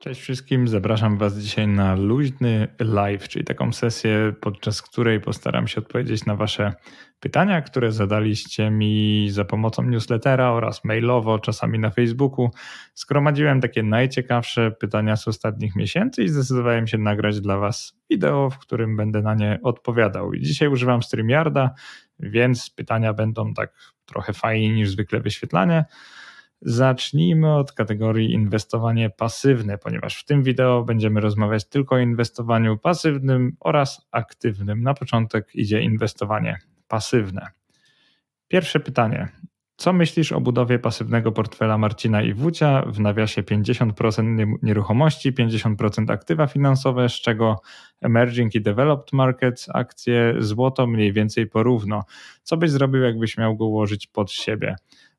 Cześć wszystkim, zapraszam Was dzisiaj na luźny live, czyli taką sesję, podczas której postaram się odpowiedzieć na Wasze pytania, które zadaliście mi za pomocą newslettera oraz mailowo, czasami na Facebooku. Zgromadziłem takie najciekawsze pytania z ostatnich miesięcy i zdecydowałem się nagrać dla Was wideo, w którym będę na nie odpowiadał. I dzisiaj używam StreamYarda, więc pytania będą tak trochę fajniej niż zwykle wyświetlanie. Zacznijmy od kategorii inwestowanie pasywne, ponieważ w tym wideo będziemy rozmawiać tylko o inwestowaniu pasywnym oraz aktywnym. Na początek idzie inwestowanie pasywne. Pierwsze pytanie. Co myślisz o budowie pasywnego portfela Marcina i Wucia w nawiasie 50% nieruchomości, 50% aktywa finansowe, z czego emerging i developed markets, akcje, złoto mniej więcej porówno? Co byś zrobił, jakbyś miał go ułożyć pod siebie?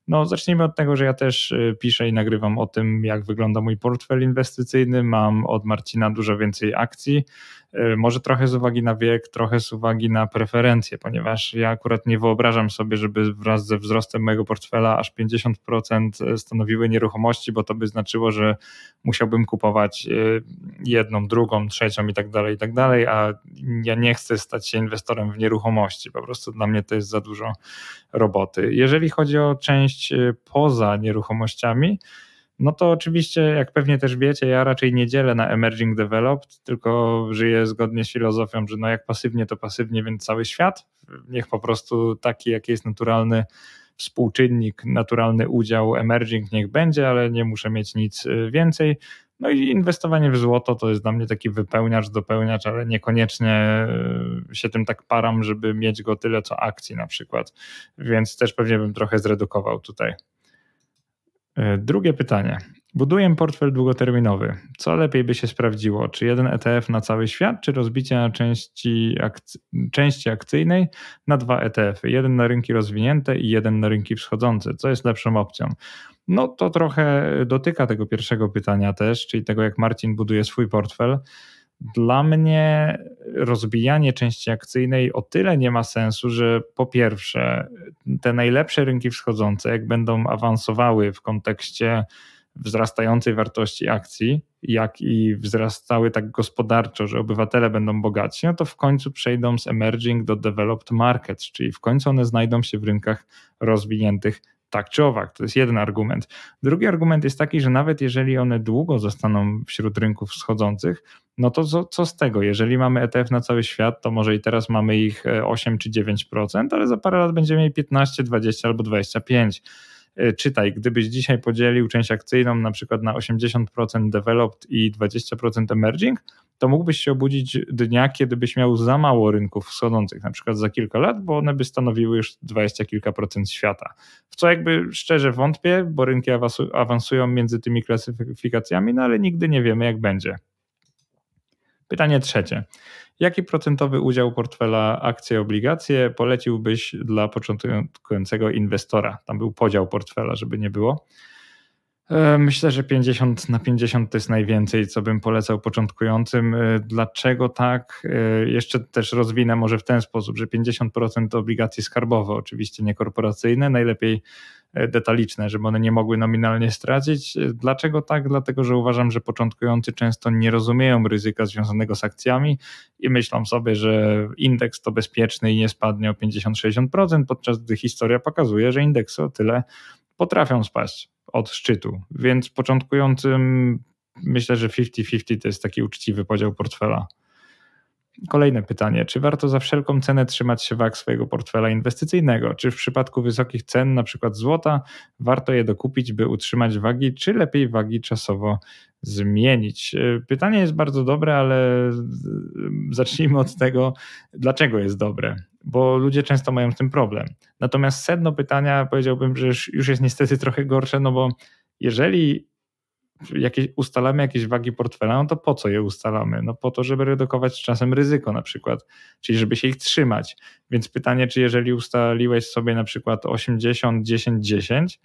No, zacznijmy od tego, że ja też y, piszę i nagrywam o tym, jak wygląda mój portfel inwestycyjny. Mam od Marcina dużo więcej akcji. Y, może trochę z uwagi na wiek, trochę z uwagi na preferencje, ponieważ ja akurat nie wyobrażam sobie, żeby wraz ze wzrostem mojego portfela aż 50% stanowiły nieruchomości, bo to by znaczyło, że musiałbym kupować y, jedną, drugą, trzecią i tak dalej, i tak dalej, a ja nie chcę stać się inwestorem w nieruchomości. Po prostu dla mnie to jest za dużo roboty. Jeżeli chodzi o część poza nieruchomościami, no to oczywiście, jak pewnie też wiecie, ja raczej nie dzielę na emerging developed, tylko żyję zgodnie z filozofią, że no jak pasywnie, to pasywnie, więc cały świat. Niech po prostu taki, jaki jest naturalny współczynnik, naturalny udział emerging niech będzie, ale nie muszę mieć nic y, więcej. No i inwestowanie w złoto to jest dla mnie taki wypełniacz, dopełniacz, ale niekoniecznie y, się tym tak param, żeby mieć go tyle co akcji na przykład. Więc też pewnie bym trochę zredukował tutaj. E, drugie pytanie. Buduję portfel długoterminowy. Co lepiej by się sprawdziło? Czy jeden ETF na cały świat, czy rozbicie na części, akcy części akcyjnej na dwa ETF-y? Jeden na rynki rozwinięte i jeden na rynki wschodzące. Co jest lepszą opcją? No to trochę dotyka tego pierwszego pytania też, czyli tego, jak Marcin buduje swój portfel. Dla mnie rozbijanie części akcyjnej o tyle nie ma sensu, że po pierwsze, te najlepsze rynki wschodzące, jak będą awansowały w kontekście wzrastającej wartości akcji, jak i wzrastały tak gospodarczo, że obywatele będą bogatsi, no to w końcu przejdą z emerging do developed markets, czyli w końcu one znajdą się w rynkach rozwiniętych tak czy owak. To jest jeden argument. Drugi argument jest taki, że nawet jeżeli one długo zostaną wśród rynków wschodzących, no to co, co, z tego? Jeżeli mamy ETF na cały świat, to może i teraz mamy ich 8 e, czy 9%, ale za parę lat będziemy mieli 15, 20 albo 25%. E, czytaj, gdybyś dzisiaj podzielił część akcyjną na przykład na 80% developed i 20% emerging, to mógłbyś się obudzić dnia, kiedy byś miał za mało rynków wschodzących, na przykład za kilka lat, bo one by stanowiły już 20 kilka procent świata. W co jakby szczerze wątpię, bo rynki awansują między tymi klasyfikacjami, no ale nigdy nie wiemy, jak będzie. Pytanie trzecie. Jaki procentowy udział portfela akcje, obligacje poleciłbyś dla początkującego inwestora? Tam był podział portfela, żeby nie było. E, myślę, że 50 na 50 to jest najwięcej, co bym polecał początkującym. E, dlaczego tak? E, jeszcze też rozwinę może w ten sposób, że 50% obligacji skarbowe, oczywiście nie korporacyjne, najlepiej detaliczne, żeby one nie mogły nominalnie stracić. Dlaczego tak? Dlatego, że uważam, że początkujący często nie rozumieją ryzyka związanego z akcjami i myślą sobie, że indeks to bezpieczny i nie spadnie o 50-60%, podczas gdy historia pokazuje, że indeksy o tyle potrafią spaść od szczytu. Więc początkującym myślę, że 50-50 to jest taki uczciwy podział portfela. Kolejne pytanie. Czy warto za wszelką cenę trzymać się wag swojego portfela inwestycyjnego? Czy w przypadku wysokich cen, na przykład złota, warto je dokupić, by utrzymać wagi, czy lepiej wagi czasowo zmienić? Pytanie jest bardzo dobre, ale zacznijmy od tego, dlaczego jest dobre, bo ludzie często mają z tym problem. Natomiast sedno pytania powiedziałbym, że już jest niestety trochę gorsze, no bo jeżeli jakieś, ustalamy jakieś wagi portfela, no to po co je ustalamy? No po to, żeby redukować czasem ryzyko na przykład, czyli żeby się ich trzymać. Więc pytanie, czy jeżeli ustaliłeś sobie na przykład 80, 10, 10,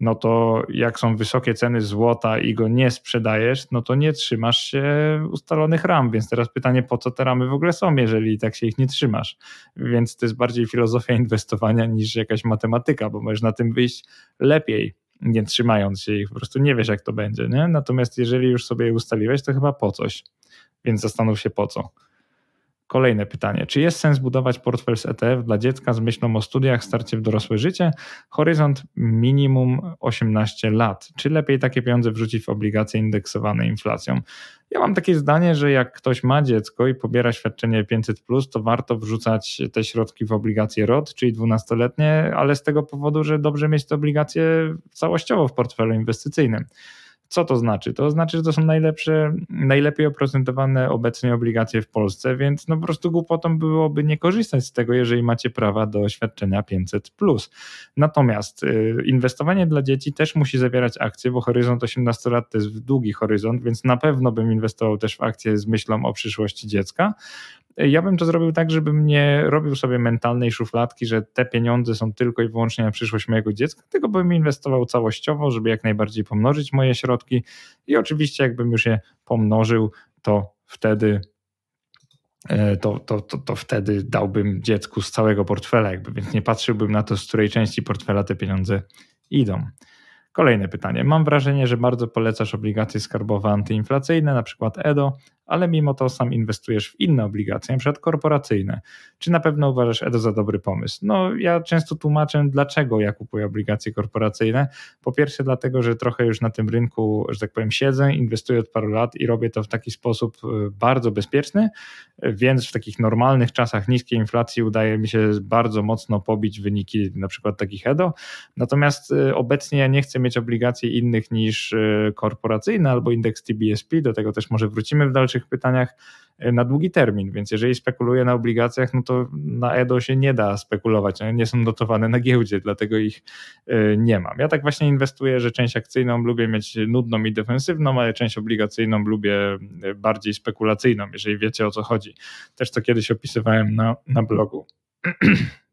no to jak są wysokie ceny złota i go nie sprzedajesz, no to nie trzymasz się ustalonych ram. Więc teraz pytanie, po co te ramy w ogóle są, jeżeli tak się ich nie trzymasz? Więc to jest bardziej filozofia inwestowania niż jakaś matematyka, bo możesz na tym wyjść lepiej nie trzymając się ich, po prostu nie wiesz jak to będzie, nie? Natomiast jeżeli już sobie je ustaliłeś, to chyba po coś, więc zastanów się po co. Kolejne pytanie. Czy jest sens budować portfel z ETF dla dziecka z myślą o studiach, starcie w dorosłe życie? Horyzont minimum 18 lat. Czy lepiej takie pieniądze wrzucić w obligacje indeksowane inflacją? Ja mam takie zdanie, że jak ktoś ma dziecko i pobiera świadczenie 500, to warto wrzucać te środki w obligacje ROT, czyli 12-letnie, ale z tego powodu, że dobrze mieć te obligacje całościowo w portfelu inwestycyjnym. Co to znaczy? To znaczy, że to są najlepsze, najlepiej oprocentowane obecnie obligacje w Polsce, więc no po prostu głupotą byłoby nie korzystać z tego, jeżeli macie prawa do świadczenia 500. Natomiast y, inwestowanie dla dzieci też musi zawierać akcje, bo horyzont 18 lat to jest długi horyzont, więc na pewno bym inwestował też w akcje z myślą o przyszłości dziecka. Ja bym to zrobił tak, żebym nie robił sobie mentalnej szufladki, że te pieniądze są tylko i wyłącznie na przyszłość mojego dziecka, tylko bym inwestował całościowo, żeby jak najbardziej pomnożyć moje środki i oczywiście jakbym już je pomnożył, to wtedy e, to, to, to, to wtedy dałbym dziecku z całego portfela, jakby, więc nie patrzyłbym na to, z której części portfela te pieniądze idą. Kolejne pytanie. Mam wrażenie, że bardzo polecasz obligacje skarbowe antyinflacyjne, na przykład EDO, ale mimo to sam inwestujesz w inne obligacje, np. korporacyjne. Czy na pewno uważasz EDO za dobry pomysł? No, ja często tłumaczę, dlaczego ja kupuję obligacje korporacyjne. Po pierwsze, dlatego, że trochę już na tym rynku, że tak powiem, siedzę, inwestuję od paru lat i robię to w taki sposób y, bardzo bezpieczny, więc w takich normalnych czasach niskiej inflacji udaje mi się bardzo mocno pobić wyniki na przykład takich EDO. Natomiast y, obecnie ja nie chcę mieć obligacji innych niż korporacyjne albo indeks TBSP, do tego też może wrócimy w dalszych pytaniach e, na długi termin, więc jeżeli spekuluję na obligacjach, no to na EDO się nie da spekulować, nie są dotowane na giełdzie, dlatego ich e, nie mam. Ja tak właśnie inwestuję, że część akcyjną lubię mieć nudną i defensywną, ale część obligacyjną lubię e, bardziej spekulacyjną, jeżeli wiecie o co chodzi. Też to kiedyś opisywałem na, na blogu.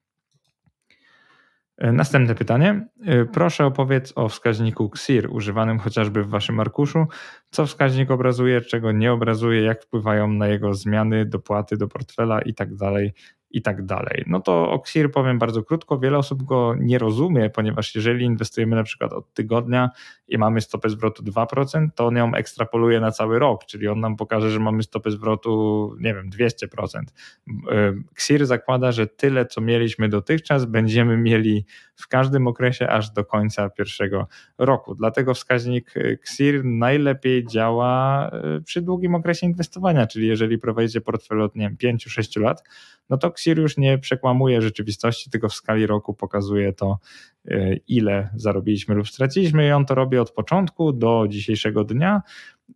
E, następne pytanie. E, proszę opowiedz o wskaźniku XIR używanym chociażby w waszym arkuszu. Co wskaźnik obrazuje, czego nie obrazuje, jak wpływają na jego zmiany, dopłaty do portfela i tak dalej i tak dalej. No to o XIR powiem bardzo krótko. Wiele osób go nie rozumie, ponieważ jeżeli inwestujemy na przykład od tygodnia i mamy stopę zwrotu 2%, to on ją ekstrapoluje na cały rok, czyli on nam pokaże, że mamy stopę zwrotu, nie wiem, 200%. XIR zakłada, że tyle, co mieliśmy dotychczas, będziemy mieli w każdym okresie aż do końca pierwszego roku. Dlatego wskaźnik XIR najlepiej działa y, przy długim okresie inwestowania, czyli jeżeli prowadzicie portfel od nie wiem, 5-6 lat, no to XIR już nie przekłamuje rzeczywistości, tylko w skali roku pokazuje to, e, ile zarobiliśmy lub straciliśmy i on to robi od początku do dzisiejszego dnia.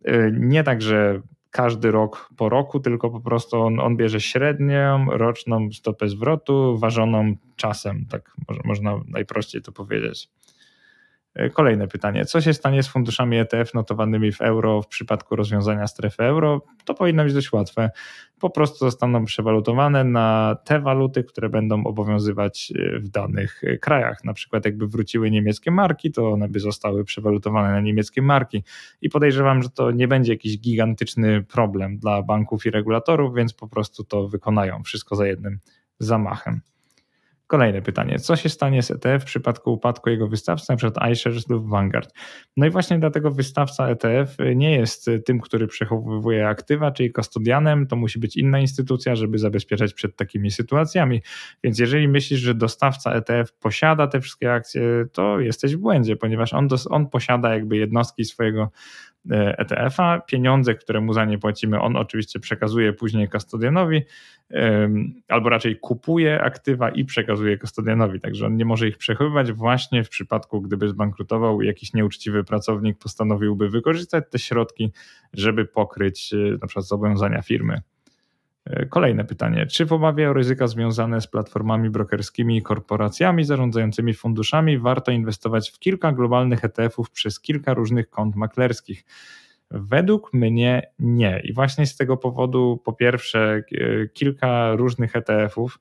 E, nie tak, że każdy rok po roku, tylko po prostu on, on bierze średnią roczną stopę zwrotu ważoną czasem, tak można najprościej to powiedzieć. E, kolejne pytanie. Co się stanie z funduszami ETF notowanymi w euro w przypadku rozwiązania strefy euro? To powinno być dość łatwe. Po prostu zostaną przewalutowane na te waluty, które będą obowiązywać e, w danych e, krajach. Na przykład, jakby wróciły niemieckie marki, to one by zostały przewalutowane na niemieckie marki. I podejrzewam, że to nie będzie jakiś gigantyczny problem dla banków i regulatorów, więc po prostu to wykonają wszystko za jednym zamachem. Kolejne pytanie. Co się stanie z ETF w przypadku upadku jego wystawcy, np. iShares lub Vanguard? No i właśnie dlatego wystawca ETF nie jest tym, który przechowuje aktywa, czyli kustodianem, to musi być inna instytucja, żeby zabezpieczać przed takimi sytuacjami. Więc jeżeli myślisz, że dostawca ETF posiada te wszystkie akcje, to jesteś w błędzie, ponieważ on, dos- on posiada jakby jednostki swojego ETF-a. Pieniądze, które mu za nie płacimy, on oczywiście przekazuje później kustodianowi, albo raczej kupuje aktywa i przekazuje kustodianowi, także on nie może ich przechowywać właśnie w przypadku, gdyby zbankrutował jakiś nieuczciwy pracownik postanowiłby wykorzystać te środki, żeby pokryć e, na przykład zobowiązania firmy. E, kolejne pytanie. Czy w obawie o ryzyka związane z platformami brokerskimi i korporacjami zarządzającymi funduszami warto inwestować w kilka globalnych ETF-ów przez kilka różnych kont maklerskich? Według mnie nie. I właśnie z tego powodu, po pierwsze, e, kilka różnych ETF-ów.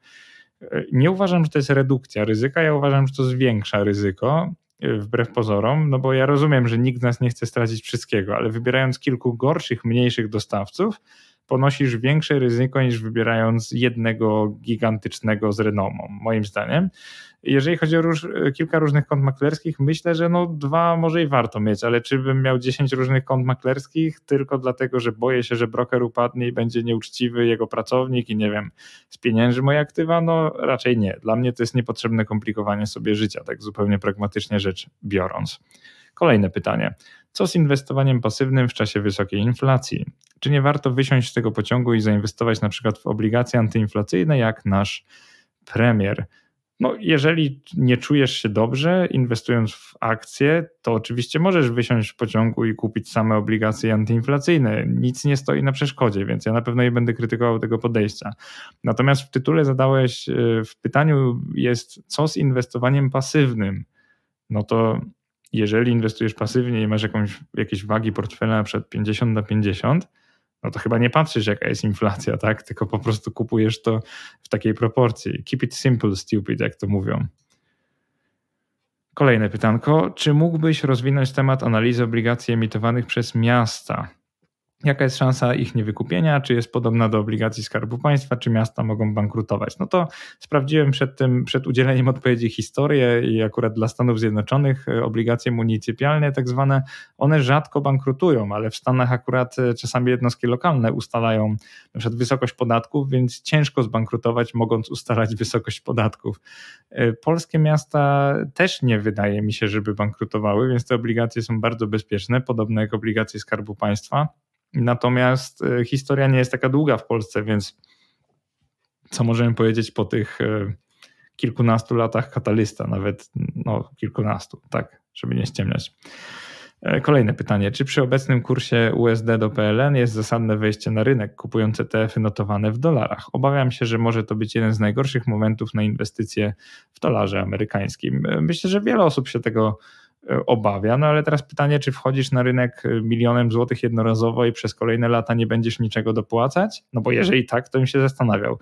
E, nie uważam, że to jest redukcja ryzyka, ja uważam, że to zwiększa ryzyko, wbrew pozorom, no bo ja rozumiem, że nikt z nas nie chce stracić wszystkiego, ale wybierając kilku gorszych, mniejszych dostawców, ponosisz większe ryzyko niż wybierając jednego gigantycznego z renomą, moim zdaniem. Jeżeli chodzi o róż, kilka różnych kont maklerskich, myślę, że no dwa może i warto mieć, ale czy bym miał 10 różnych kont maklerskich tylko dlatego, że boję się, że broker upadnie i będzie nieuczciwy jego pracownik i nie wiem, spienięży moje aktywa? No raczej nie. Dla mnie to jest niepotrzebne komplikowanie sobie życia, tak zupełnie pragmatycznie rzecz biorąc. Kolejne pytanie. Co z inwestowaniem pasywnym w czasie wysokiej inflacji? Czy nie warto wysiąść z tego pociągu i zainwestować na przykład w obligacje antyinflacyjne jak nasz premier? No, jeżeli nie czujesz się dobrze inwestując w akcje, to oczywiście możesz wysiąść w pociągu i kupić same obligacje antyinflacyjne. Nic nie stoi na przeszkodzie, więc ja na pewno nie będę krytykował tego podejścia. Natomiast w tytule zadałeś, e, w pytaniu jest, co z inwestowaniem pasywnym? No to jeżeli inwestujesz pasywnie i masz jakąś, jakieś wagi portfela przykład 50 na 50, no to chyba nie patrzysz, jaka jest inflacja, tak? Tylko po prostu kupujesz to w takiej proporcji. Keep it simple, stupid, jak to mówią. Kolejne pytanko. Czy mógłbyś rozwinąć temat analizy obligacji emitowanych przez miasta? Jaka jest szansa ich niewykupienia? Czy jest podobna do obligacji Skarbu Państwa? Czy miasta mogą bankrutować? No to sprawdziłem przed tym, przed udzieleniem odpowiedzi historię i akurat dla Stanów Zjednoczonych e, obligacje municypialne, tak zwane, one rzadko bankrutują, ale w Stanach akurat e, czasami jednostki lokalne ustalają na przykład wysokość podatków, więc ciężko zbankrutować, mogąc ustalać wysokość podatków. E, polskie miasta też nie wydaje mi się, żeby bankrutowały, więc te obligacje są bardzo bezpieczne, podobne jak obligacje Skarbu Państwa. Natomiast e, historia nie jest taka długa w Polsce, więc co możemy powiedzieć po tych e, kilkunastu latach katalysta, nawet no, kilkunastu, tak, żeby nie ściemniać. E, kolejne pytanie. Czy przy obecnym kursie USD do PLN jest zasadne wejście na rynek kupując ETF-y notowane w dolarach? Obawiam się, że może to być jeden z najgorszych momentów na inwestycje w dolarze amerykańskim. Myślę, że wiele osób się tego obawia. No ale teraz pytanie, czy wchodzisz na rynek e, milionem złotych jednorazowo i przez kolejne lata nie będziesz niczego dopłacać? No bo jeżeli tak, to bym się zastanawiał.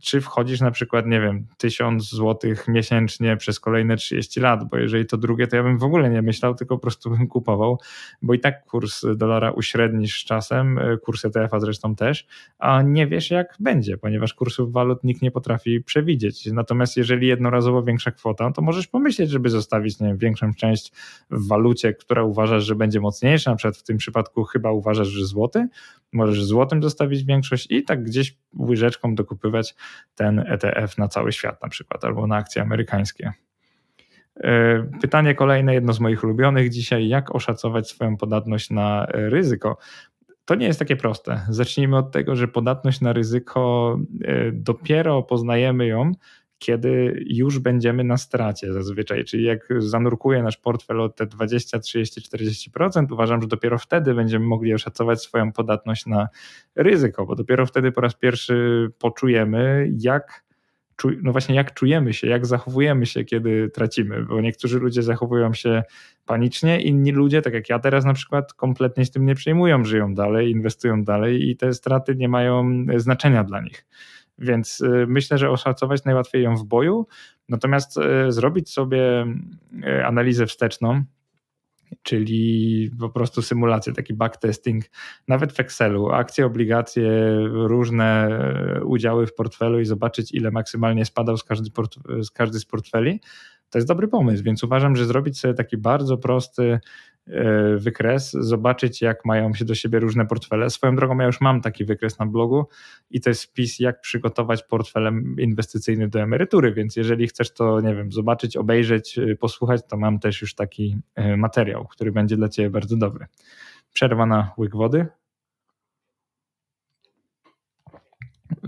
Czy wchodzisz na przykład, nie wiem, 1000 złotych miesięcznie przez kolejne 30 lat, bo jeżeli to drugie, to ja bym w ogóle nie myślał, tylko po prostu bym kupował, bo i tak kurs dolara uśrednisz z czasem, e, kurs ETF-a zresztą też, a nie wiesz jak będzie, ponieważ kursów walut nikt nie potrafi przewidzieć. Natomiast jeżeli jednorazowo większa kwota, to możesz pomyśleć, żeby zostawić nie wiem, większą część w walucie, która uważasz, że będzie mocniejsza, na przykład w tym przypadku chyba uważasz, że złoty, możesz złotym zostawić większość i tak gdzieś łyżeczką dokupywać ten ETF na cały świat na przykład, albo na akcje amerykańskie. E, pytanie kolejne, jedno z moich ulubionych dzisiaj, jak oszacować swoją podatność na ryzyko? To nie jest takie proste. Zacznijmy od tego, że podatność na ryzyko e, dopiero poznajemy ją, kiedy już będziemy na stracie zazwyczaj. Czyli jak zanurkuje nasz portfel o te 20, 30, 40%, uważam, że dopiero wtedy będziemy mogli oszacować swoją podatność na ryzyko, bo dopiero wtedy po raz pierwszy poczujemy, jak no właśnie jak czujemy się, jak zachowujemy się, kiedy tracimy, bo niektórzy ludzie zachowują się panicznie, inni ludzie, tak jak ja teraz na przykład, kompletnie z tym nie przejmują, żyją dalej, inwestują dalej i te straty nie mają znaczenia dla nich. Więc y, myślę, że oszacować najłatwiej ją w boju, natomiast y, zrobić sobie y, analizę wsteczną, czyli po prostu symulację, taki backtesting, nawet w Excelu, akcje, obligacje, różne udziały w portfelu i zobaczyć, ile maksymalnie spadał z każdy, z każdy z portfeli, to jest dobry pomysł, więc uważam, że zrobić sobie taki bardzo prosty E, wykres, zobaczyć jak mają się do siebie różne portfele. Swoją drogą ja już mam taki wykres na blogu i to jest wpis jak przygotować portfel inwestycyjny do emerytury, więc jeżeli chcesz to, nie wiem, zobaczyć, obejrzeć, e, posłuchać, to mam też już taki e, materiał, który będzie dla Ciebie bardzo dobry. Przerwa na łyk wody.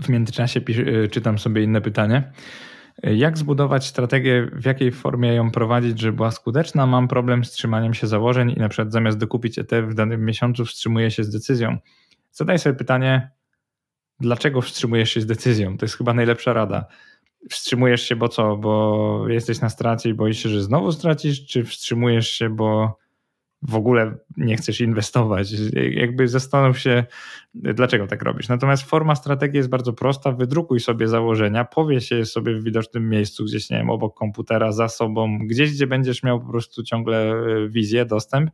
W międzyczasie czytam sobie inne pytanie. Jak zbudować strategię, w jakiej formie ją prowadzić, żeby była skuteczna? Mam problem z trzymaniem się założeń i na przykład zamiast dokupić ETF w danym miesiącu wstrzymuję się z decyzją. Zadaj sobie pytanie, dlaczego wstrzymujesz się z decyzją? To jest chyba najlepsza rada. Wstrzymujesz się, bo co? Bo jesteś na stracie i boisz się, że znowu stracisz, czy wstrzymujesz się, bo w ogóle nie chcesz inwestować. Jakby zastanów się, dlaczego tak robisz. Natomiast forma strategii jest bardzo prosta. Wydrukuj sobie założenia, powie się sobie w widocznym miejscu, gdzieś, nie wiem, obok komputera, za sobą, gdzieś, gdzie będziesz miał po prostu ciągle e, wizję, dostęp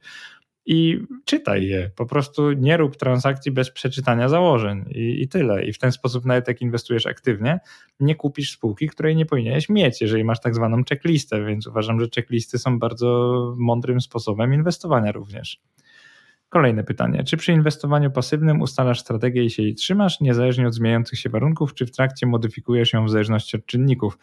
i czytaj je. Po prostu nie rób transakcji bez przeczytania założeń i, i, tyle. I w ten sposób, nawet jak inwestujesz aktywnie, nie kupisz spółki, której nie powinieneś mieć, jeżeli masz tak zwaną checklistę. Więc uważam, że checklisty są bardzo mądrym sposobem inwestowania również. Kolejne pytanie. Czy przy inwestowaniu pasywnym ustalasz strategię i się jej trzymasz, niezależnie od zmieniających się warunków, czy w trakcie modyfikujesz ją w zależności od czynników?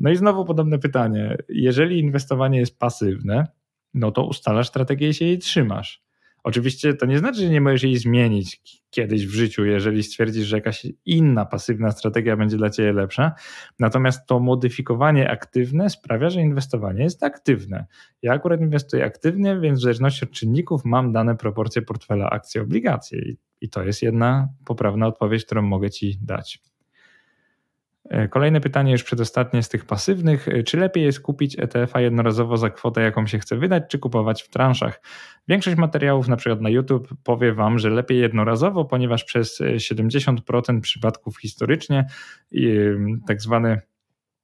No i znowu podobne pytanie. Jeżeli inwestowanie jest pasywne, no to ustalasz strategię i się jej trzymasz. Oczywiście to nie znaczy, że nie możesz jej zmienić kiedyś w życiu, jeżeli stwierdzisz, że jakaś inna pasywna strategia będzie dla ciebie lepsza. Natomiast to modyfikowanie aktywne sprawia, że inwestowanie jest aktywne. Ja akurat inwestuję aktywnie, więc w zależności od czynników mam dane proporcje portfela akcji, obligacje. I to jest jedna poprawna odpowiedź, którą mogę ci dać. E, kolejne pytanie, już przedostatnie z tych pasywnych. E, czy lepiej jest kupić ETF-a jednorazowo za kwotę, jaką się chce wydać, czy kupować w transzach? Większość materiałów, na przykład na YouTube, powie Wam, że lepiej jednorazowo, ponieważ przez 70% przypadków historycznie tak zwany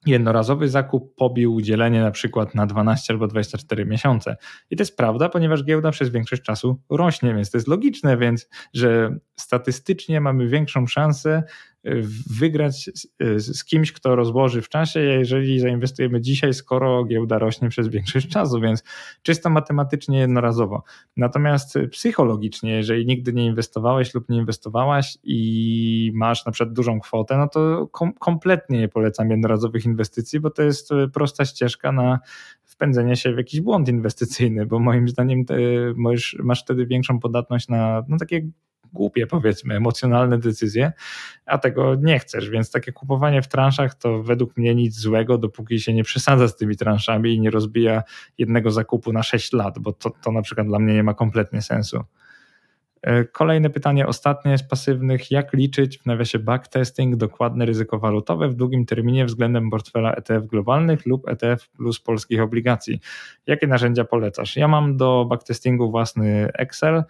jednorazowy zakup pobił dzielenie na przykład na 12 albo 24 miesiące. I to jest prawda, ponieważ giełda przez większość czasu rośnie, więc to jest logiczne, więc że statystycznie mamy większą szansę wygrać z, z, kimś, kto rozłoży w czasie, jeżeli zainwestujemy dzisiaj, skoro giełda rośnie przez większość czasu, więc czysto matematycznie jednorazowo. Natomiast psychologicznie, jeżeli nigdy nie inwestowałeś lub nie inwestowałaś i masz na przykład dużą kwotę, no to kom kompletnie nie polecam jednorazowych inwestycji, bo to jest prosta ścieżka na wpędzenie się w jakiś błąd inwestycyjny, bo moim zdaniem możesz, masz wtedy większą podatność na no, takie głupie, powiedzmy, emocjonalne decyzje, a tego nie chcesz, więc takie kupowanie w transzach to według mnie nic złego, dopóki się nie przesadza z tymi transzami i nie rozbija jednego zakupu na 6 lat, bo to, to na przykład dla mnie nie ma kompletnie sensu. E, kolejne pytanie, ostatnie z pasywnych. Jak liczyć w nawiasie backtesting dokładne ryzyko walutowe w długim terminie względem portfela ETF globalnych lub ETF plus polskich obligacji? Jakie narzędzia polecasz? Ja mam do backtestingu własny Excel.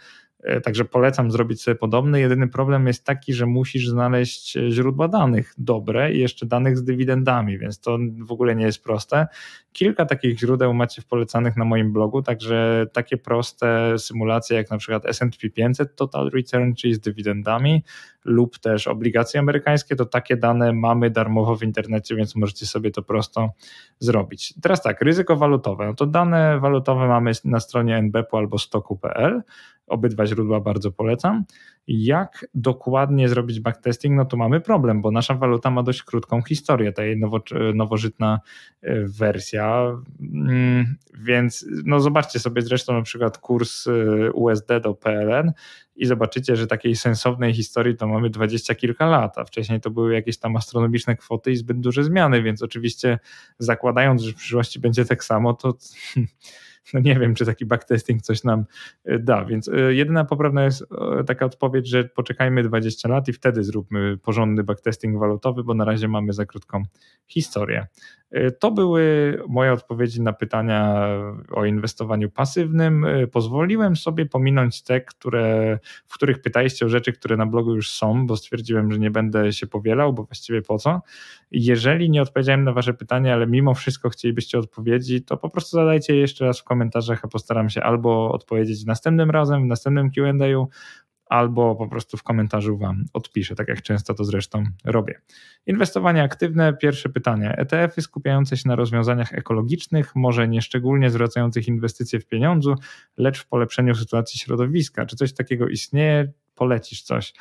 E, także polecam zrobić sobie podobny. Jedyny problem jest taki, że musisz znaleźć źródła danych dobre i jeszcze danych z dywidendami, więc to w ogóle nie jest proste. Kilka takich źródeł macie w polecanych na moim blogu, także takie proste symulacje jak na przykład S&P 500 Total Return, czyli z dywidendami lub też obligacje amerykańskie, to takie dane mamy darmowo w internecie, więc możecie sobie to prosto zrobić. Teraz tak, ryzyko walutowe. No to dane walutowe mamy na stronie nbp albo stoku.pl. Obydwa źródła bardzo polecam. Jak dokładnie zrobić backtesting? No to mamy problem, bo nasza waluta ma dość krótką historię, ta jej nowo, nowożytna e, wersja. Mm, więc no zobaczcie sobie zresztą na przykład kurs e, USD do PLN i zobaczycie, że takiej sensownej historii to mamy dwadzieścia kilka lat, a wcześniej to były jakieś tam astronomiczne kwoty i zbyt duże zmiany, więc oczywiście zakładając, że w przyszłości będzie tak samo, to no nie wiem, czy taki backtesting coś nam e, da. Więc e, jedyna poprawna jest e, taka odpowiedź, że poczekajmy 20 lat i wtedy zróbmy porządny backtesting walutowy, bo na razie mamy za krótką historię. To były moje odpowiedzi na pytania o inwestowaniu pasywnym. Pozwoliłem sobie pominąć te, które, w których pytaliście o rzeczy, które na blogu już są, bo stwierdziłem, że nie będę się powielał, bo właściwie po co. Jeżeli nie odpowiedziałem na Wasze pytania, ale mimo wszystko chcielibyście odpowiedzi, to po prostu zadajcie je jeszcze raz w komentarzach, a postaram się albo odpowiedzieć następnym razem, w następnym QA, albo po prostu w komentarzu Wam odpiszę, tak jak często to zresztą robię. Inwestowanie aktywne, pierwsze pytanie. ETF-y skupiające się na rozwiązaniach ekologicznych, może nie szczególnie zwracających inwestycje w pieniądzu, lecz w polepszeniu sytuacji środowiska. Czy coś takiego istnieje? Polecisz coś.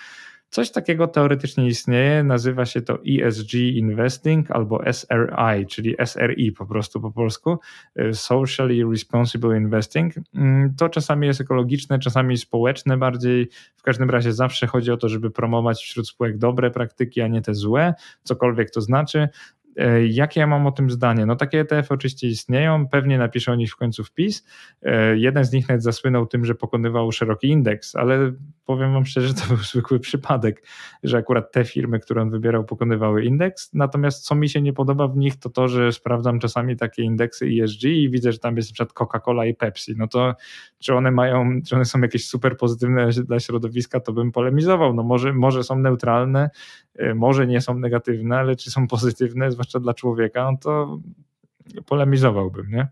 Coś takiego teoretycznie istnieje, nazywa się to ESG Investing albo SRI, czyli SRI po prostu po polsku, y, Socially Responsible Investing. Mm, to czasami jest ekologiczne, czasami społeczne bardziej. W każdym razie zawsze chodzi o to, żeby promować wśród spółek dobre praktyki, a nie te złe, cokolwiek to znaczy. E, jakie ja mam o tym zdanie? No takie ETF oczywiście istnieją, pewnie napiszę o nich w końcu wpis. E, jeden z nich nawet zasłynął tym, że pokonywał szeroki indeks, ale powiem wam szczerze, to był zwykły przypadek, że akurat te firmy, które on wybierał, pokonywały indeks. Natomiast co mi się nie podoba w nich, to to, że sprawdzam czasami takie indeksy ESG i widzę, że tam jest przykład Coca-Cola i Pepsi. No to czy one mają, czy one są jakieś super pozytywne dla środowiska, to bym polemizował. No może, może są neutralne, może nie są negatywne, ale czy są pozytywne, zwłaszcza dla człowieka, no to polemizowałbym, nie?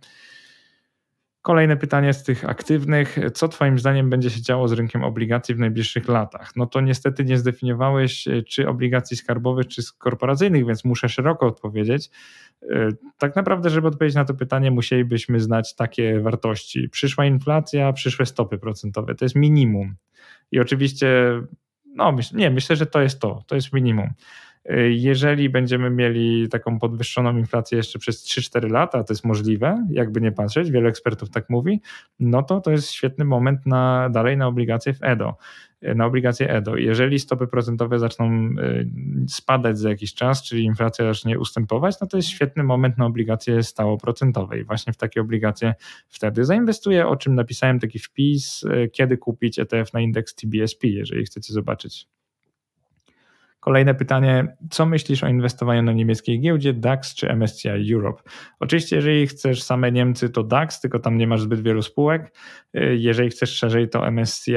Kolejne pytanie z tych aktywnych. Co Twoim zdaniem będzie się działo z rynkiem obligacji w najbliższych latach? No to niestety nie zdefiniowałeś, e, czy obligacji skarbowych, czy korporacyjnych, więc muszę szeroko odpowiedzieć. E, tak naprawdę, żeby odpowiedzieć na to pytanie, musielibyśmy znać takie wartości. Przyszła inflacja, przyszłe stopy procentowe. To jest minimum. I oczywiście, no nie, myślę, że to jest to. To jest minimum. Jeżeli będziemy mieli taką podwyższoną inflację jeszcze przez 3-4 lata, to jest możliwe, jakby nie patrzeć, wiele ekspertów tak mówi, no to to jest świetny moment na, dalej na obligacje w EDO na obligacje EDO. Jeżeli stopy procentowe zaczną y, spadać za jakiś czas, czyli inflacja zacznie ustępować, no to jest świetny moment na obligacje stałoprocentowe i właśnie w takie obligacje wtedy zainwestuję, o czym napisałem taki wpis, y, kiedy kupić ETF na indeks TBSP, jeżeli chcecie zobaczyć. Kolejne pytanie, co myślisz o inwestowaniu na niemieckiej giełdzie DAX czy MSCI Europe? Oczywiście, jeżeli chcesz same Niemcy, to DAX, tylko tam nie masz zbyt wielu spółek. Jeżeli chcesz szerzej, to MSCI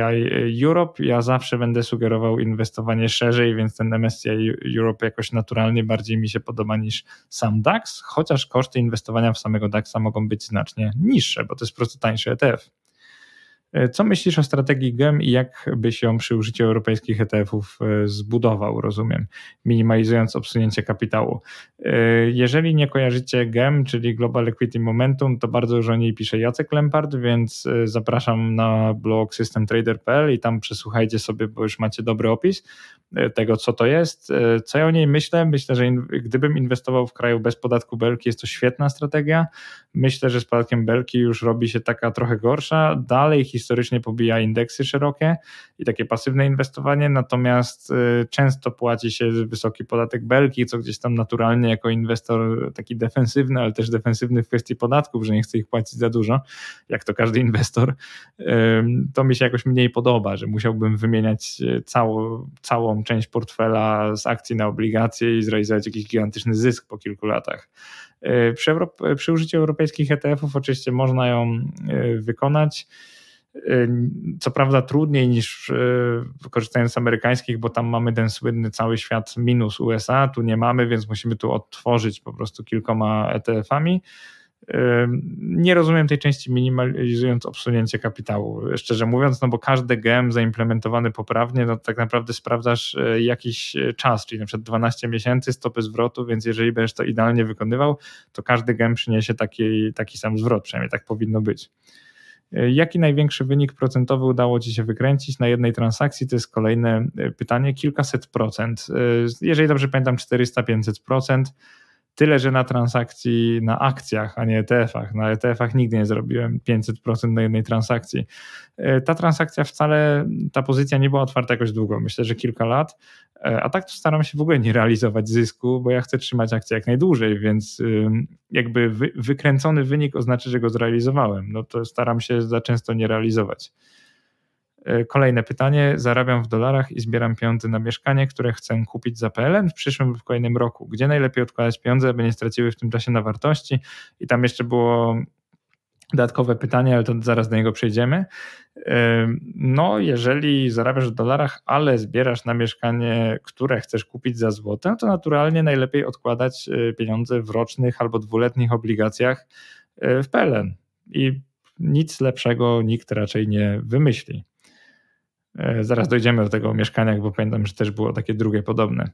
Europe. Ja zawsze będę sugerował inwestowanie szerzej, więc ten MSCI Europe jakoś naturalnie bardziej mi się podoba niż sam DAX, chociaż koszty inwestowania w samego DAXa mogą być znacznie niższe, bo to jest po prostu tańszy ETF. E, co myślisz o strategii GEM i jak byś ją przy użyciu europejskich ETF-ów e, zbudował, rozumiem, minimalizując obsunięcie kapitału? E, jeżeli nie kojarzycie GEM, czyli Global Equity Momentum, to bardzo dużo o niej pisze Jacek Lempart, więc zapraszam na blog systemtrader.pl i tam przesłuchajcie sobie, bo już macie dobry opis tego, co to jest. Co ja o niej myślę? Myślę, że gdybym inwestował w kraju bez podatku belki, jest to świetna strategia. Myślę, że z podatkiem belki już robi się taka trochę gorsza. Dalej historycznie pobija indeksy szerokie i takie pasywne inwestowanie, natomiast y, często płaci się wysoki podatek belki, co gdzieś tam naturalnie jako inwestor taki defensywny, ale też defensywny w kwestii podatków, że nie chce ich płacić za dużo, jak to każdy inwestor, to mi się jakoś mniej podoba, że musiałbym wymieniać y, całą, całą część portfela z akcji na obligacje i zrealizować jakiś gigantyczny zysk po kilku latach. Y, przy, Europ- przy użyciu europejskich ETF-ów oczywiście można ją wykonać. Co prawda trudniej niż korzystając z amerykańskich, bo tam mamy ten słynny cały świat minus USA, tu nie mamy, więc musimy tu odtworzyć po prostu kilkoma ETF-ami. Nie rozumiem tej części minimalizując obsunięcie kapitału, szczerze mówiąc, no bo każdy gem zaimplementowany poprawnie, no tak naprawdę sprawdzasz e, jakiś e, czas, czyli na przykład 12 miesięcy stopy zwrotu, więc jeżeli będziesz to idealnie wykonywał, to każdy gem przyniesie taki, taki sam zwrot, przynajmniej tak powinno być. Jaki największy wynik procentowy udało Ci się wykręcić na jednej transakcji? To jest kolejne e, pytanie, kilkaset procent. E, jeżeli dobrze pamiętam, 400-500 procent. Tyle, że na transakcji na akcjach, a nie ETF-ach. Na ETF-ach nigdy nie zrobiłem 500% na jednej transakcji. E, ta transakcja wcale, ta pozycja nie była otwarta jakoś długo, myślę, że kilka lat, e, a tak to staram się w ogóle nie realizować zysku, bo ja chcę trzymać akcję jak najdłużej, więc jakby wykręcony wynik oznacza, że go zrealizowałem. No to staram się za często nie realizować. E, kolejne pytanie. Zarabiam w dolarach i zbieram pieniądze na mieszkanie, które chcę kupić za PLN w przyszłym lub kolejnym roku. Gdzie najlepiej odkładać pieniądze, aby nie straciły w tym czasie na wartości? I tam jeszcze było dodatkowe pytanie, ale to zaraz do niego przejdziemy. E, no, jeżeli zarabiasz w dolarach, ale zbierasz na mieszkanie, które chcesz kupić za złote, to naturalnie najlepiej odkładać e, pieniądze w rocznych albo dwuletnich obligacjach w PLN. I nic lepszego nikt raczej nie wymyśli. E, zaraz dojdziemy do tego o mieszkaniach, bo pamiętam, że też było takie drugie podobne.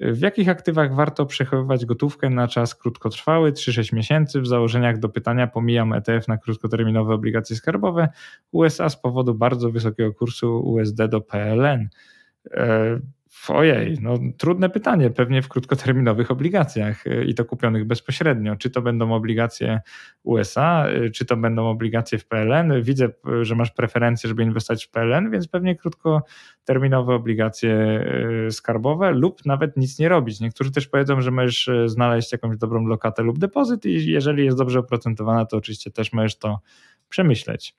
W jakich aktywach warto przechowywać gotówkę na czas krótkotrwały, 3-6 miesięcy? W założeniach do pytania pomijam ETF na krótkoterminowe obligacje skarbowe USA z powodu bardzo wysokiego kursu USD do PLN. Ojej, no trudne pytanie, pewnie w krótkoterminowych obligacjach y, i to kupionych bezpośrednio. Czy to będą obligacje USA, y, czy to będą obligacje w PLN? Widzę, y, że masz preferencję, żeby inwestować w PLN, więc pewnie krótkoterminowe obligacje skarbowe lub nawet nic nie robić. Niektórzy też powiedzą, że możesz znaleźć jakąś dobrą lokatę lub depozyt i jeżeli jest dobrze oprocentowana, to oczywiście też możesz to przemyśleć.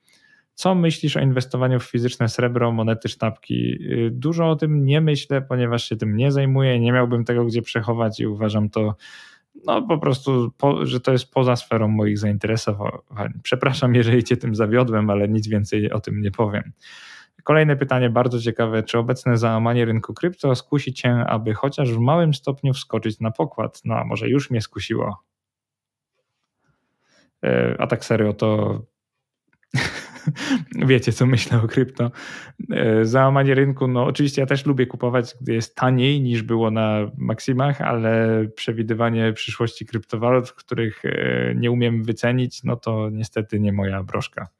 Co myślisz o inwestowaniu w fizyczne srebro, monety, sztabki? Y, dużo o tym nie myślę, ponieważ się tym nie zajmuję, nie miałbym tego gdzie przechować i uważam to no po prostu, po, że to jest poza sferą moich zainteresowań. Przepraszam, jeżeli cię tym zawiodłem, ale nic więcej o tym nie powiem. Kolejne pytanie, bardzo ciekawe. Czy obecne załamanie rynku krypto skusi cię, aby chociaż w małym stopniu wskoczyć na pokład? No a może już mnie skusiło? Y, a tak serio, to wiecie, co myślę o krypto. E, załamanie rynku, no oczywiście ja też lubię kupować, gdy jest taniej niż było na maksimach, ale przewidywanie przyszłości kryptowalut, których e, nie umiem wycenić, no to niestety nie moja broszka.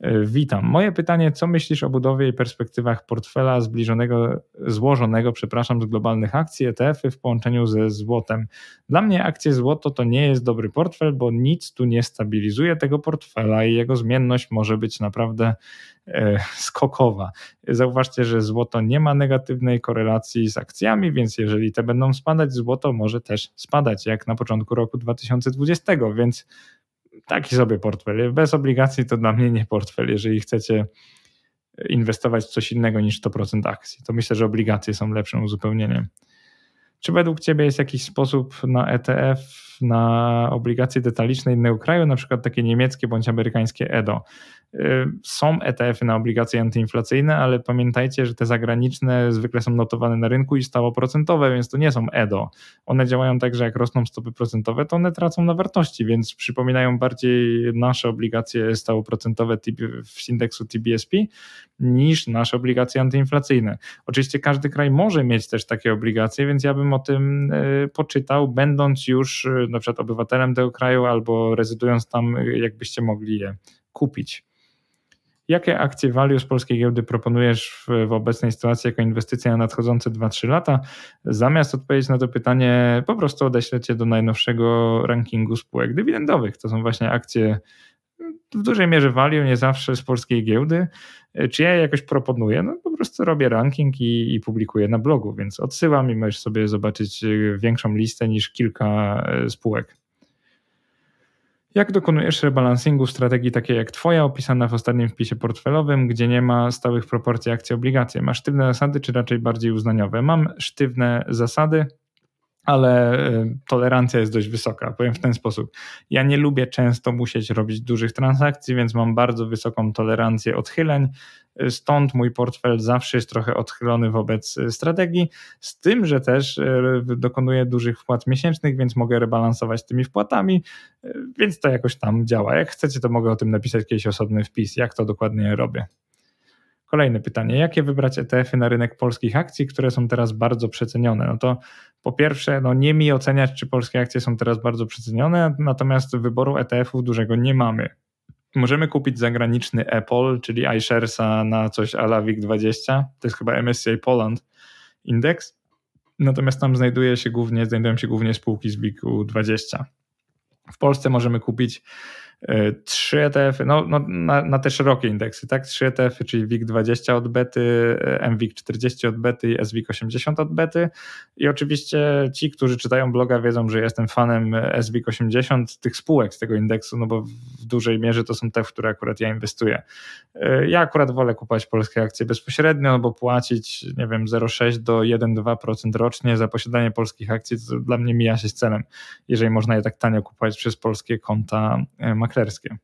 E, witam. Moje pytanie, co myślisz o budowie i perspektywach portfela zbliżonego, złożonego, przepraszam, z globalnych akcji, ETF-y w połączeniu ze złotem? Dla mnie akcje złoto to nie jest dobry portfel, bo nic tu nie stabilizuje tego portfela i jego zmienność może być naprawdę e, skokowa. Zauważcie, że złoto nie ma negatywnej korelacji z akcjami, więc jeżeli te będą spadać, złoto może też spadać, jak na początku roku 2020, więc taki sobie portfel. Bez obligacji to dla mnie nie portfel. Jeżeli chcecie inwestować w coś innego niż 100% akcji, to myślę, że obligacje są lepszym uzupełnieniem. Czy według Ciebie jest jakiś sposób na ETF, na obligacje detaliczne innego kraju, na przykład takie niemieckie bądź amerykańskie EDO? Y, są ETF-y na obligacje antyinflacyjne, ale pamiętajcie, że te zagraniczne zwykle są notowane na rynku i stałoprocentowe, więc to nie są EDO. One działają tak, że jak rosną stopy procentowe, to one tracą na wartości, więc przypominają bardziej nasze obligacje stałoprocentowe z indeksu TBSP niż nasze obligacje antyinflacyjne. Oczywiście każdy kraj może mieć też takie obligacje, więc ja bym o tym y, poczytał, będąc już y, na przykład obywatelem tego kraju albo rezydując tam, jakbyście mogli je kupić. Jakie akcje value z polskiej giełdy proponujesz w, w obecnej sytuacji jako inwestycja na nadchodzące 2-3 lata? Zamiast odpowiedzieć na to pytanie, po prostu odeślę Cię do najnowszego rankingu spółek dywidendowych. To są właśnie akcje w dużej mierze value, nie zawsze z polskiej giełdy. Czy ja je jakoś proponuję? No po prostu robię ranking i, i publikuję na blogu, więc odsyłam i możesz sobie zobaczyć większą listę niż kilka e, spółek. Jak dokonujesz rebalansingu strategii takiej jak Twoja, opisana w ostatnim wpisie portfelowym, gdzie nie ma stałych proporcji akcji obligacje? Masz sztywne zasady, czy raczej bardziej uznaniowe? Mam sztywne zasady, ale e, tolerancja jest dość wysoka. Powiem w ten sposób. Ja nie lubię często musieć robić dużych transakcji, więc mam bardzo wysoką tolerancję odchyleń. Stąd mój portfel zawsze jest trochę odchylony wobec strategii, z tym, że też dokonuję dużych wpłat miesięcznych, więc mogę rebalansować tymi wpłatami, więc to jakoś tam działa. Jak chcecie, to mogę o tym napisać jakiś osobny wpis, jak to dokładnie robię. Kolejne pytanie. Jakie wybrać ETF-y na rynek polskich akcji, które są teraz bardzo przecenione? No to po pierwsze, no nie mi oceniać, czy polskie akcje są teraz bardzo przecenione, natomiast wyboru ETF-ów dużego nie mamy. Możemy kupić zagraniczny Apple, czyli iSharesa na coś ala WIG20, to jest chyba MSCI Poland Index, natomiast tam znajduje się głównie, znajdują się głównie spółki z WIG-20. W Polsce możemy kupić trzy ETF-y, no, no na, na, te szerokie indeksy, tak? Trzy ETF-y, czyli WIG20 od bety, e, MWIG40 od bety i SWIG80 od bety. I oczywiście ci, którzy czytają bloga, wiedzą, że jestem fanem SWIG80, tych spółek z tego indeksu, no bo w dużej mierze to są te, w które akurat ja inwestuję. E, ja akurat wolę kupować polskie akcje bezpośrednio, no bo płacić, nie wiem, 0,6 do 1,2% rocznie za posiadanie polskich akcji, to dla mnie mija się z celem, jeżeli można je tak tanio kupować przez polskie konta maklerskie.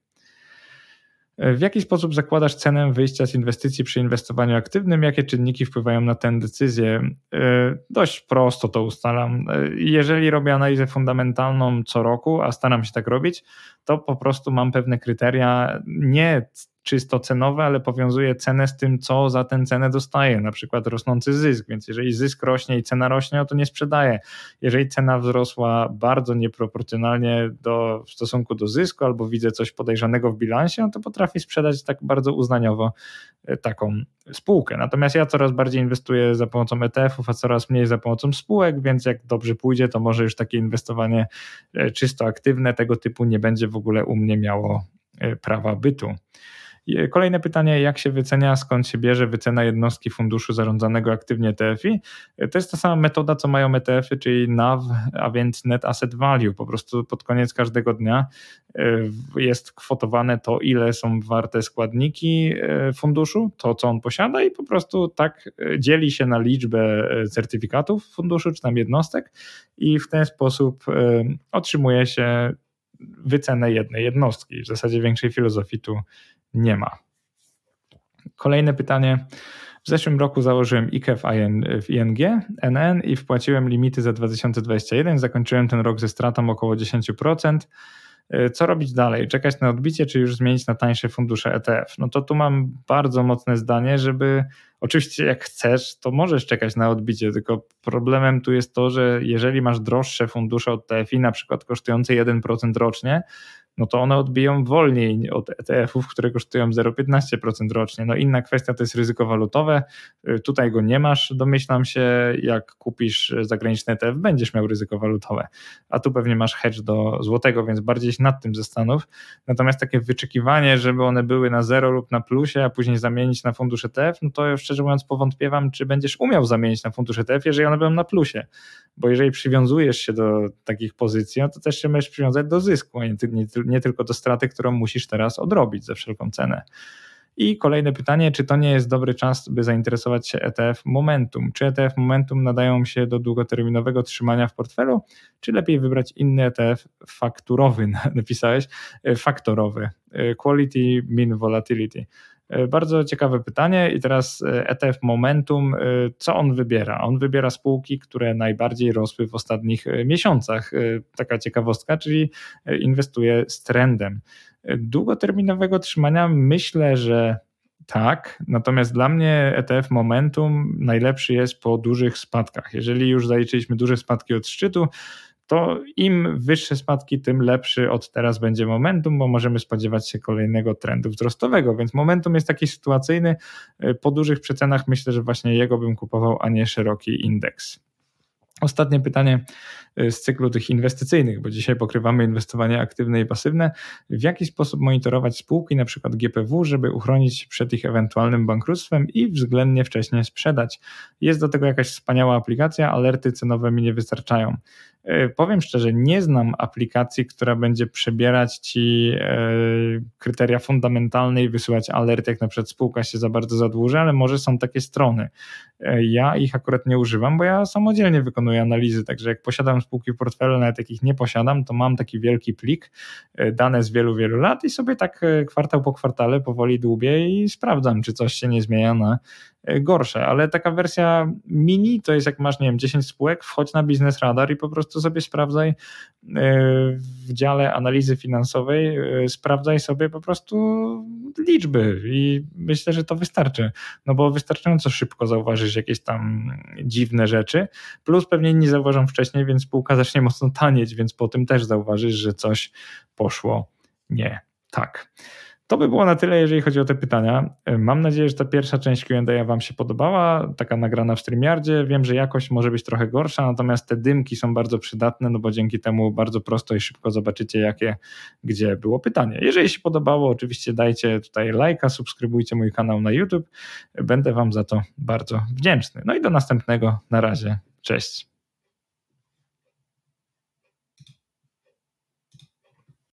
W jaki sposób zakładasz cenę wyjścia z inwestycji przy inwestowaniu aktywnym? Jakie czynniki wpływają na tę decyzję? E, dość prosto to ustalam. E, jeżeli robię analizę fundamentalną co roku, a staram się tak robić, to po prostu mam pewne kryteria, nie czysto cenowe, ale powiązuje cenę z tym, co za tę cenę dostaje, na przykład rosnący zysk, więc jeżeli zysk rośnie i cena rośnie, no to nie sprzedaje. Jeżeli cena wzrosła bardzo nieproporcjonalnie do, w stosunku do zysku, albo widzę coś podejrzanego w bilansie, no to potrafi sprzedać tak bardzo uznaniowo e, taką spółkę. Natomiast ja coraz bardziej inwestuję za pomocą ETF-ów, a coraz mniej za pomocą spółek, więc jak dobrze pójdzie, to może już takie inwestowanie e, czysto aktywne tego typu nie będzie w ogóle u mnie miało e, prawa bytu. Kolejne pytanie, jak się wycenia, skąd się bierze wycena jednostki funduszu zarządzanego aktywnie TFI? To jest ta sama metoda, co mają ETF-y, czyli NAV, a więc Net Asset Value. Po prostu pod koniec każdego dnia e, jest kwotowane to, ile są warte składniki e, funduszu, to co on posiada i po prostu tak e, dzieli się na liczbę certyfikatów funduszu, czy tam jednostek i w ten sposób otrzymuje się wycenę jednej jednostki. W zasadzie większej filozofii tu nie ma. Kolejne pytanie. W zeszłym roku założyłem IKE w, w ING, NN i wpłaciłem limity za 2021. Zakończyłem ten rok ze stratą około 10%. E, co robić dalej? Czekać na odbicie, czy już zmienić na tańsze fundusze ETF? No to tu mam bardzo mocne zdanie, żeby oczywiście jak chcesz, to możesz czekać na odbicie, tylko problemem tu jest to, że jeżeli masz droższe fundusze od TFI, na przykład kosztujące 1% rocznie, no to one odbiją wolniej od ETF-ów, które kosztują 0,15% rocznie. No inna kwestia to jest ryzyko walutowe. Y, tutaj go nie masz, domyślam się, jak kupisz zagraniczny ETF, będziesz miał ryzyko walutowe, a tu pewnie masz hedge do złotego, więc bardziej się nad tym zastanów. Natomiast takie wyczekiwanie, żeby one były na zero lub na plusie, a później zamienić na fundusz ETF, no to szczerze mówiąc powątpiewam, czy będziesz umiał zamienić na fundusz ETF, jeżeli one będą na plusie. Bo jeżeli przywiązujesz się do takich pozycji, no to też się możesz przywiązać do zysku, a nie, nie, nie tylko do straty, którą musisz teraz odrobić za wszelką cenę. I kolejne pytanie, czy to nie jest dobry czas, by zainteresować się ETF Momentum? Czy ETF Momentum nadają się do długoterminowego trzymania w portfelu, czy lepiej wybrać inny ETF fakturowy, napisałeś, e, faktorowy, e, Quality Mean Volatility. E, bardzo ciekawe pytanie i teraz ETF Momentum, co on wybiera? On wybiera spółki, które najbardziej rosły w ostatnich miesiącach. Taka ciekawostka, czyli inwestuje z trendem. Długoterminowego trzymania myślę, że tak, natomiast dla mnie ETF Momentum najlepszy jest po dużych spadkach. Jeżeli już zaliczyliśmy duże spadki od szczytu, to im wyższe spadki, tym lepszy od teraz będzie momentum, bo możemy spodziewać się kolejnego trendu wzrostowego. Więc momentum jest taki sytuacyjny. Po dużych przecenach myślę, że właśnie jego bym kupował, a nie szeroki indeks. Ostatnie pytanie y, z cyklu tych inwestycyjnych, bo dzisiaj pokrywamy inwestowanie aktywne i pasywne. W jaki sposób monitorować spółki, na przykład GPW, żeby uchronić się przed ich ewentualnym bankructwem i względnie wcześniej sprzedać? Jest do tego jakaś wspaniała aplikacja, alerty cenowe mi nie wystarczają. E, powiem szczerze, nie znam aplikacji, która będzie przebierać ci e, kryteria fundamentalne i wysyłać alert, jak na przykład spółka się za bardzo zadłuży, ale może są takie strony. E, ja ich akurat nie używam, bo ja samodzielnie wykonuję analizy, także jak posiadam spółki w portfelu, nawet jakich nie posiadam, to mam taki wielki plik, dane z wielu, wielu lat i sobie tak kwartał po kwartale powoli dłubię i sprawdzam, czy coś się nie zmienia na gorsze, ale taka wersja mini to jest jak masz, nie wiem, 10 spółek, wchodź na Biznes Radar i po prostu sobie sprawdzaj e, w dziale analizy finansowej, e, sprawdzaj sobie po prostu liczby i myślę, że to wystarczy, no bo wystarczająco szybko zauważysz jakieś tam dziwne rzeczy, plus pewnie inni zauważą wcześniej, więc spółka zacznie mocno tanieć, więc po tym też zauważysz, że coś poszło nie tak. To by było na tyle, jeżeli chodzi o te pytania. Mam nadzieję, że ta pierwsza część Q&A Wam się podobała, taka nagrana w StreamYardzie. Wiem, że jakość może być trochę gorsza, natomiast te dymki są bardzo przydatne, no bo dzięki temu bardzo prosto i szybko zobaczycie, jakie, gdzie było pytanie. Jeżeli się podobało, oczywiście dajcie tutaj lajka, subskrybujcie mój kanał na YouTube. Będę Wam za to bardzo wdzięczny. No i do następnego. Na razie. Cześć.